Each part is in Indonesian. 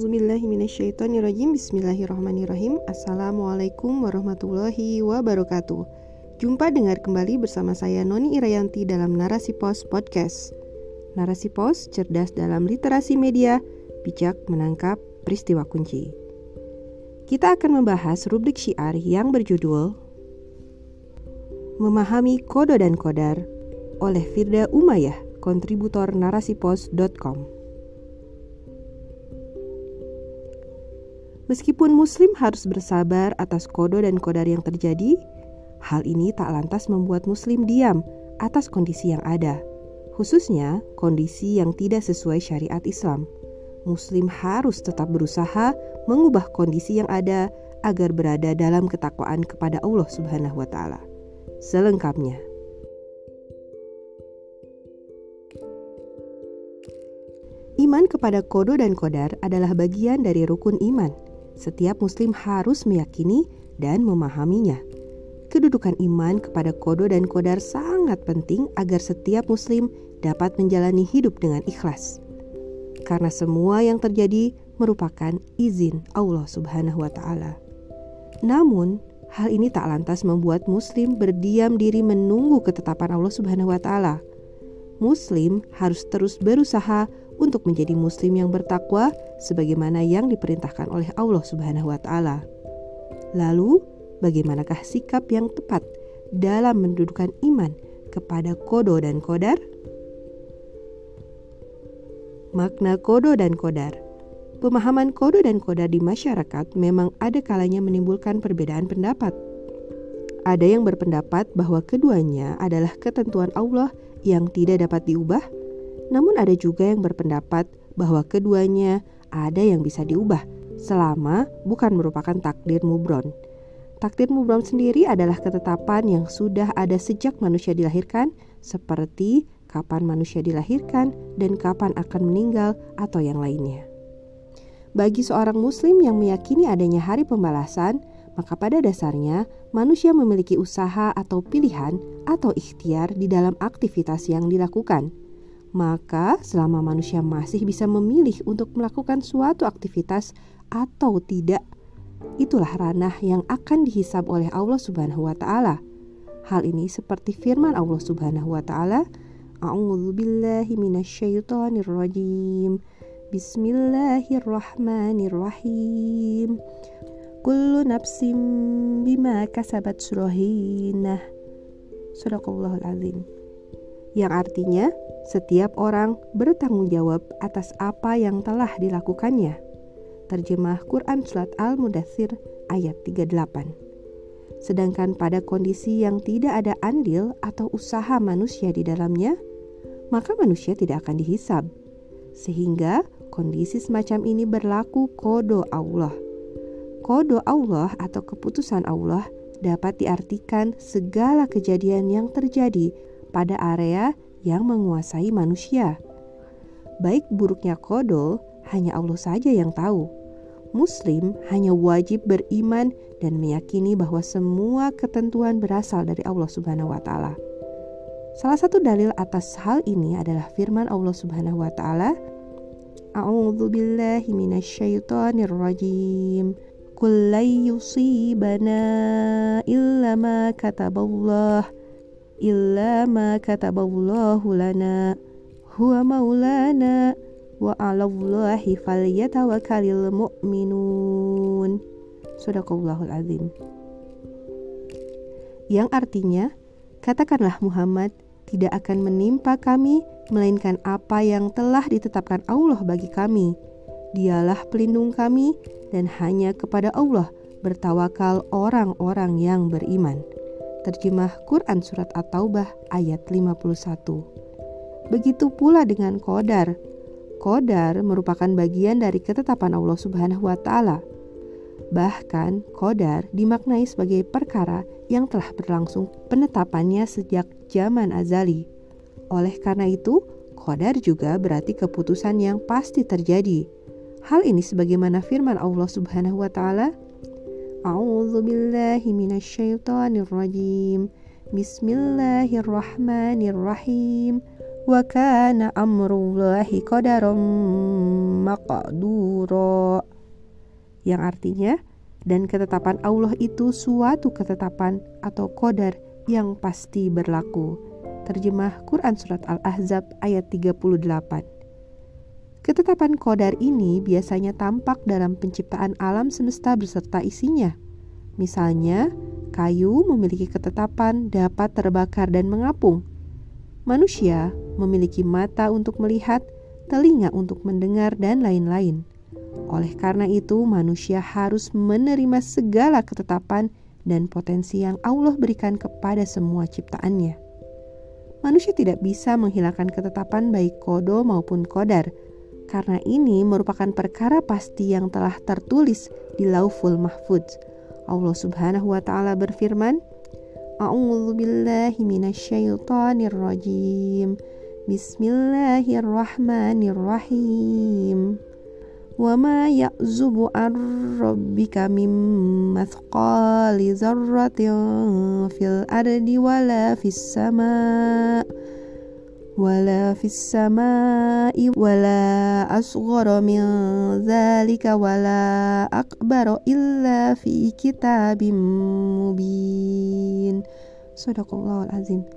A'udzubillahiminasyaitonirrajim Bismillahirrahmanirrahim. Assalamualaikum warahmatullahi wabarakatuh. Jumpa dengar kembali bersama saya Noni Irayanti dalam Narasi Pos Podcast. Narasi Pos cerdas dalam literasi media Bijak menangkap peristiwa kunci. Kita akan membahas rubrik syiar yang berjudul Memahami Kodo dan Kodar oleh Firda Umayyah, kontributor narasipos.com Meskipun Muslim harus bersabar atas kodo dan kodar yang terjadi, hal ini tak lantas membuat Muslim diam atas kondisi yang ada, khususnya kondisi yang tidak sesuai syariat Islam. Muslim harus tetap berusaha mengubah kondisi yang ada agar berada dalam ketakwaan kepada Allah Subhanahu wa Ta'ala. Selengkapnya, iman kepada kodo dan kodar adalah bagian dari rukun iman setiap Muslim harus meyakini dan memahaminya. Kedudukan iman kepada kodo dan kodar sangat penting agar setiap Muslim dapat menjalani hidup dengan ikhlas. Karena semua yang terjadi merupakan izin Allah Subhanahu wa Ta'ala. Namun, hal ini tak lantas membuat Muslim berdiam diri menunggu ketetapan Allah Subhanahu wa Ta'ala. Muslim harus terus berusaha untuk menjadi muslim yang bertakwa sebagaimana yang diperintahkan oleh Allah Subhanahu wa taala. Lalu, bagaimanakah sikap yang tepat dalam mendudukan iman kepada kodo dan kodar? Makna kodo dan kodar Pemahaman kodo dan kodar di masyarakat memang ada kalanya menimbulkan perbedaan pendapat. Ada yang berpendapat bahwa keduanya adalah ketentuan Allah yang tidak dapat diubah namun ada juga yang berpendapat bahwa keduanya ada yang bisa diubah selama bukan merupakan takdir mubron. Takdir mubron sendiri adalah ketetapan yang sudah ada sejak manusia dilahirkan seperti kapan manusia dilahirkan dan kapan akan meninggal atau yang lainnya. Bagi seorang muslim yang meyakini adanya hari pembalasan, maka pada dasarnya manusia memiliki usaha atau pilihan atau ikhtiar di dalam aktivitas yang dilakukan. Maka, selama manusia masih bisa memilih untuk melakukan suatu aktivitas atau tidak, itulah ranah yang akan dihisab oleh Allah Subhanahu wa taala. Hal ini seperti firman Allah Subhanahu wa taala, A'udzu. Bismillahirrahmanirrahim. Kullu nafsim bima kasabat surahinah. Sadaqallahul azim yang artinya setiap orang bertanggung jawab atas apa yang telah dilakukannya. Terjemah Quran Surat Al-Mudathir ayat 38. Sedangkan pada kondisi yang tidak ada andil atau usaha manusia di dalamnya, maka manusia tidak akan dihisab. Sehingga kondisi semacam ini berlaku kodo Allah. Kodo Allah atau keputusan Allah dapat diartikan segala kejadian yang terjadi pada area yang menguasai manusia. Baik buruknya kodo, hanya Allah saja yang tahu. Muslim hanya wajib beriman dan meyakini bahwa semua ketentuan berasal dari Allah Subhanahu wa taala. Salah satu dalil atas hal ini adalah firman Allah Subhanahu wa taala, billahi minasyaitonir rajim. Yusibana illa ma kataballah illa ma kataballahu lana huwa maulana wa 'alallahi falyatawakkalul mu'minun. Sadaqallahul azim. Yang artinya, katakanlah Muhammad tidak akan menimpa kami melainkan apa yang telah ditetapkan Allah bagi kami. Dialah pelindung kami dan hanya kepada Allah bertawakal orang-orang yang beriman. Terjemah Quran Surat At-Taubah ayat 51 Begitu pula dengan Qadar Qadar merupakan bagian dari ketetapan Allah Subhanahu wa taala. Bahkan Qadar dimaknai sebagai perkara yang telah berlangsung penetapannya sejak zaman azali. Oleh karena itu, Qadar juga berarti keputusan yang pasti terjadi. Hal ini sebagaimana firman Allah Subhanahu wa taala أعوذ بالله من الشيطان الرجيم بسم الله الرحمن الرحيم wa kana amrullahi qadarum maqdura yang artinya dan ketetapan Allah itu suatu ketetapan atau kodar yang pasti berlaku. Terjemah Quran Surat Al-Ahzab ayat 38 Ketetapan kodar ini biasanya tampak dalam penciptaan alam semesta beserta isinya. Misalnya, kayu memiliki ketetapan dapat terbakar dan mengapung. Manusia memiliki mata untuk melihat, telinga untuk mendengar, dan lain-lain. Oleh karena itu, manusia harus menerima segala ketetapan dan potensi yang Allah berikan kepada semua ciptaannya. Manusia tidak bisa menghilangkan ketetapan baik kodo maupun kodar, karena ini merupakan perkara pasti yang telah tertulis di Lauful Mahfudz. Allah Subhanahu wa taala berfirman, A'udzu billahi minasyaitonir rajim. Bismillahirrahmanirrahim. Wa ma ya'zubu an rabbika min mathqali dzarratin fil ardi wala fis sama'. ولا في السماء ولا أصغر من ذلك ولا أكبر إلا في كتاب مبين Sadaqallahul Azim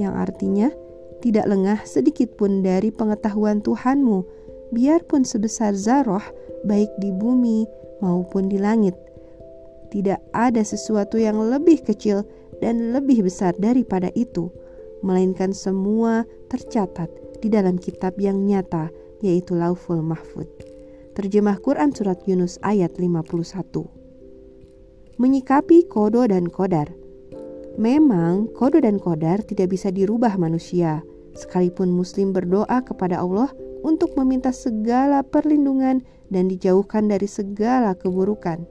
yang artinya tidak lengah sedikit pun dari pengetahuan Tuhanmu biarpun sebesar zarah baik di bumi maupun di langit tidak ada sesuatu yang lebih kecil dan lebih besar daripada itu melainkan semua tercatat di dalam kitab yang nyata, yaitu Lauful Mahfud. Terjemah Quran Surat Yunus ayat 51 Menyikapi kodo dan kodar Memang kodo dan kodar tidak bisa dirubah manusia, sekalipun muslim berdoa kepada Allah untuk meminta segala perlindungan dan dijauhkan dari segala keburukan.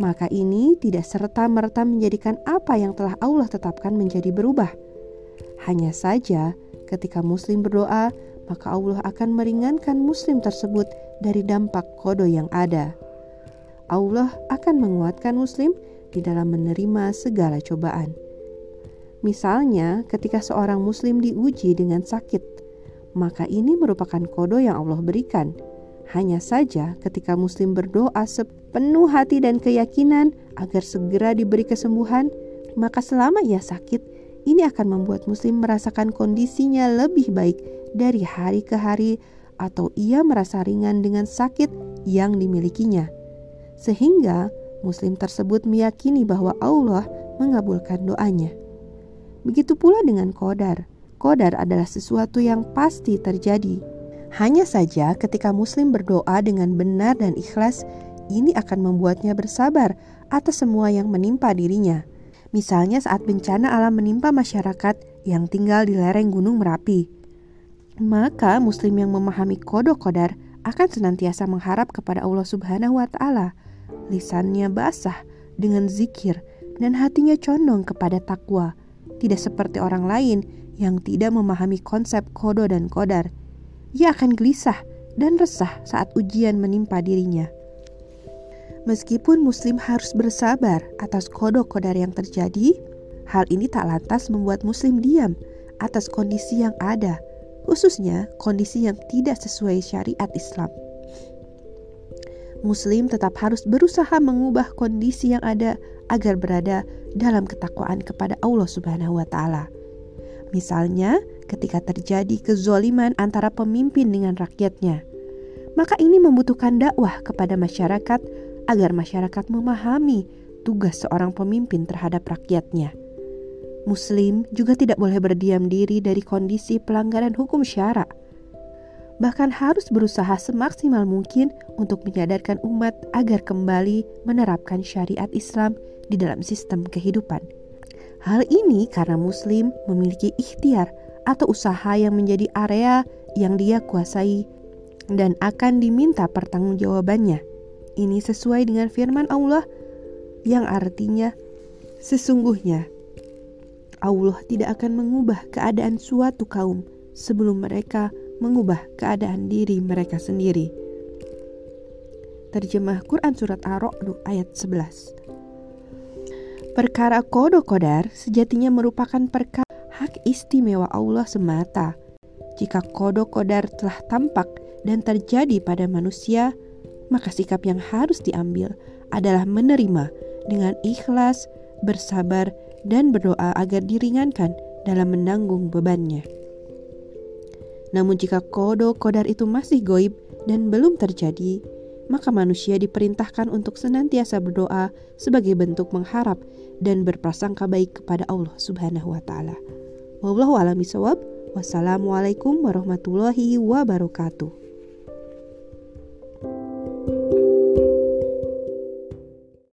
Maka ini tidak serta-merta menjadikan apa yang telah Allah tetapkan menjadi berubah hanya saja, ketika Muslim berdoa, maka Allah akan meringankan Muslim tersebut dari dampak kodo yang ada. Allah akan menguatkan Muslim di dalam menerima segala cobaan. Misalnya, ketika seorang Muslim diuji dengan sakit, maka ini merupakan kodo yang Allah berikan. Hanya saja, ketika Muslim berdoa sepenuh hati dan keyakinan agar segera diberi kesembuhan, maka selama ia sakit, ini akan membuat Muslim merasakan kondisinya lebih baik dari hari ke hari, atau ia merasa ringan dengan sakit yang dimilikinya, sehingga Muslim tersebut meyakini bahwa Allah mengabulkan doanya. Begitu pula dengan kodar. Kodar adalah sesuatu yang pasti terjadi. Hanya saja, ketika Muslim berdoa dengan benar dan ikhlas, ini akan membuatnya bersabar atas semua yang menimpa dirinya Misalnya saat bencana alam menimpa masyarakat yang tinggal di lereng Gunung Merapi. Maka muslim yang memahami kodok kodar akan senantiasa mengharap kepada Allah Subhanahu wa taala. Lisannya basah dengan zikir dan hatinya condong kepada takwa. Tidak seperti orang lain yang tidak memahami konsep kodo dan kodar. Ia akan gelisah dan resah saat ujian menimpa dirinya. Meskipun Muslim harus bersabar atas kodok-kodar yang terjadi, hal ini tak lantas membuat Muslim diam atas kondisi yang ada, khususnya kondisi yang tidak sesuai syariat Islam. Muslim tetap harus berusaha mengubah kondisi yang ada agar berada dalam ketakwaan kepada Allah Subhanahu wa taala. Misalnya, ketika terjadi kezoliman antara pemimpin dengan rakyatnya, maka ini membutuhkan dakwah kepada masyarakat agar masyarakat memahami tugas seorang pemimpin terhadap rakyatnya. Muslim juga tidak boleh berdiam diri dari kondisi pelanggaran hukum syara. Bahkan harus berusaha semaksimal mungkin untuk menyadarkan umat agar kembali menerapkan syariat Islam di dalam sistem kehidupan. Hal ini karena Muslim memiliki ikhtiar atau usaha yang menjadi area yang dia kuasai dan akan diminta pertanggungjawabannya. Ini sesuai dengan firman Allah yang artinya sesungguhnya Allah tidak akan mengubah keadaan suatu kaum sebelum mereka mengubah keadaan diri mereka sendiri. Terjemah Quran Surat Ar-Ra'd ayat 11 Perkara kodo kodar sejatinya merupakan perkara hak istimewa Allah semata. Jika kodok kodar telah tampak dan terjadi pada manusia, maka sikap yang harus diambil adalah menerima dengan ikhlas, bersabar, dan berdoa agar diringankan dalam menanggung bebannya. Namun jika kodo kodar itu masih goib dan belum terjadi, maka manusia diperintahkan untuk senantiasa berdoa sebagai bentuk mengharap dan berprasangka baik kepada Allah Subhanahu wa taala. Wallahu a'lam. Wassalamualaikum warahmatullahi wabarakatuh.